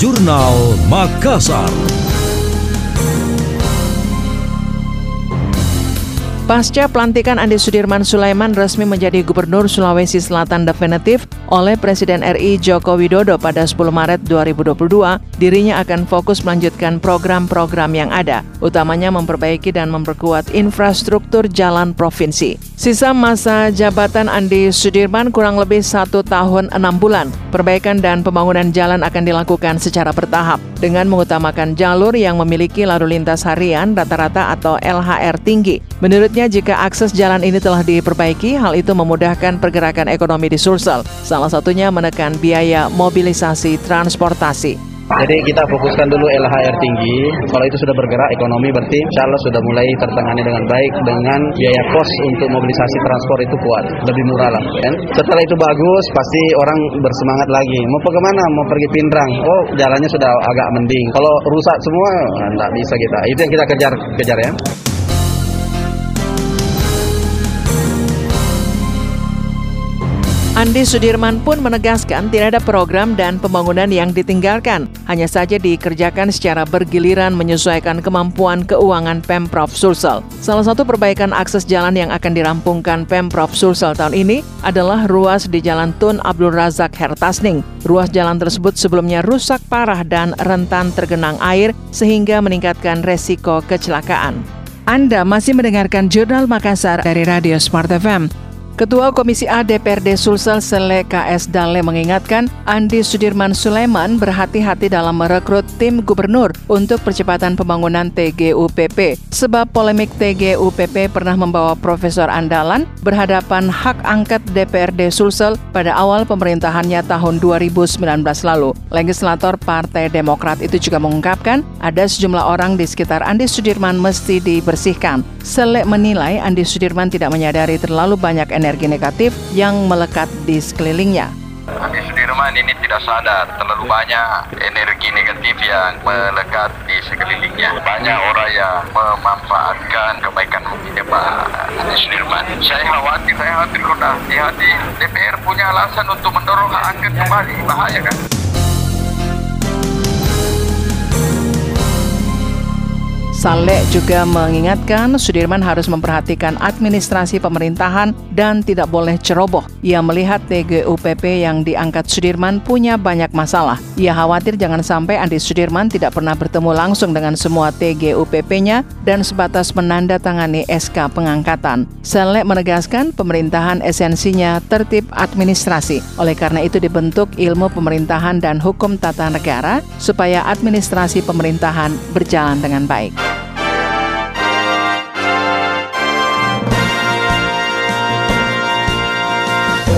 Jurnal Makassar. Pasca pelantikan Andi Sudirman Sulaiman resmi menjadi Gubernur Sulawesi Selatan definitif oleh Presiden RI Joko Widodo pada 10 Maret 2022, dirinya akan fokus melanjutkan program-program yang ada, utamanya memperbaiki dan memperkuat infrastruktur jalan provinsi. Sisa masa jabatan Andi Sudirman kurang lebih satu tahun enam bulan. Perbaikan dan pembangunan jalan akan dilakukan secara bertahap dengan mengutamakan jalur yang memiliki lalu lintas harian rata-rata atau LHR tinggi. Menurutnya, jika akses jalan ini telah diperbaiki, hal itu memudahkan pergerakan ekonomi di Sulsel, salah satunya menekan biaya mobilisasi transportasi. Jadi kita fokuskan dulu LHR tinggi. Kalau itu sudah bergerak ekonomi berarti insya sudah mulai tertangani dengan baik dengan biaya kos untuk mobilisasi transport itu kuat, lebih murah lah. Kan? Setelah itu bagus, pasti orang bersemangat lagi. Mau pergi mana? Mau pergi Pindrang. Oh jalannya sudah agak mending. Kalau rusak semua, tidak bisa kita. Itu yang kita kejar kejar ya. Andi Sudirman pun menegaskan tidak ada program dan pembangunan yang ditinggalkan, hanya saja dikerjakan secara bergiliran menyesuaikan kemampuan keuangan Pemprov Sulsel. Salah satu perbaikan akses jalan yang akan dirampungkan Pemprov Sulsel tahun ini adalah ruas di Jalan Tun Abdul Razak Hertasning. Ruas jalan tersebut sebelumnya rusak parah dan rentan tergenang air sehingga meningkatkan resiko kecelakaan. Anda masih mendengarkan Jurnal Makassar dari Radio Smart FM. Ketua Komisi A DPRD Sulsel Sele KS Dale mengingatkan Andi Sudirman Sulaiman berhati-hati dalam merekrut tim gubernur untuk percepatan pembangunan TGUPP. Sebab polemik TGUPP pernah membawa Profesor Andalan berhadapan hak angket DPRD Sulsel pada awal pemerintahannya tahun 2019 lalu. Legislator Partai Demokrat itu juga mengungkapkan ada sejumlah orang di sekitar Andi Sudirman mesti dibersihkan. Sele menilai Andi Sudirman tidak menyadari terlalu banyak energi energi negatif yang melekat di sekelilingnya. Andi Sudirman ini tidak sadar terlalu banyak energi negatif yang melekat di sekelilingnya. Banyak orang yang memanfaatkan kebaikan hatinya Pak Andi Sudirman. Saya khawatir, saya khawatir kalau hati-hati DPR punya alasan untuk mendorong hak angket kembali. Bahaya kan? Saleh juga mengingatkan Sudirman harus memperhatikan administrasi pemerintahan dan tidak boleh ceroboh. Ia melihat TGUPP yang diangkat Sudirman punya banyak masalah. Ia khawatir jangan sampai Andi Sudirman tidak pernah bertemu langsung dengan semua TGUPP-nya dan sebatas menandatangani SK pengangkatan. Saleh menegaskan pemerintahan esensinya tertib administrasi. Oleh karena itu dibentuk ilmu pemerintahan dan hukum tata negara supaya administrasi pemerintahan berjalan dengan baik.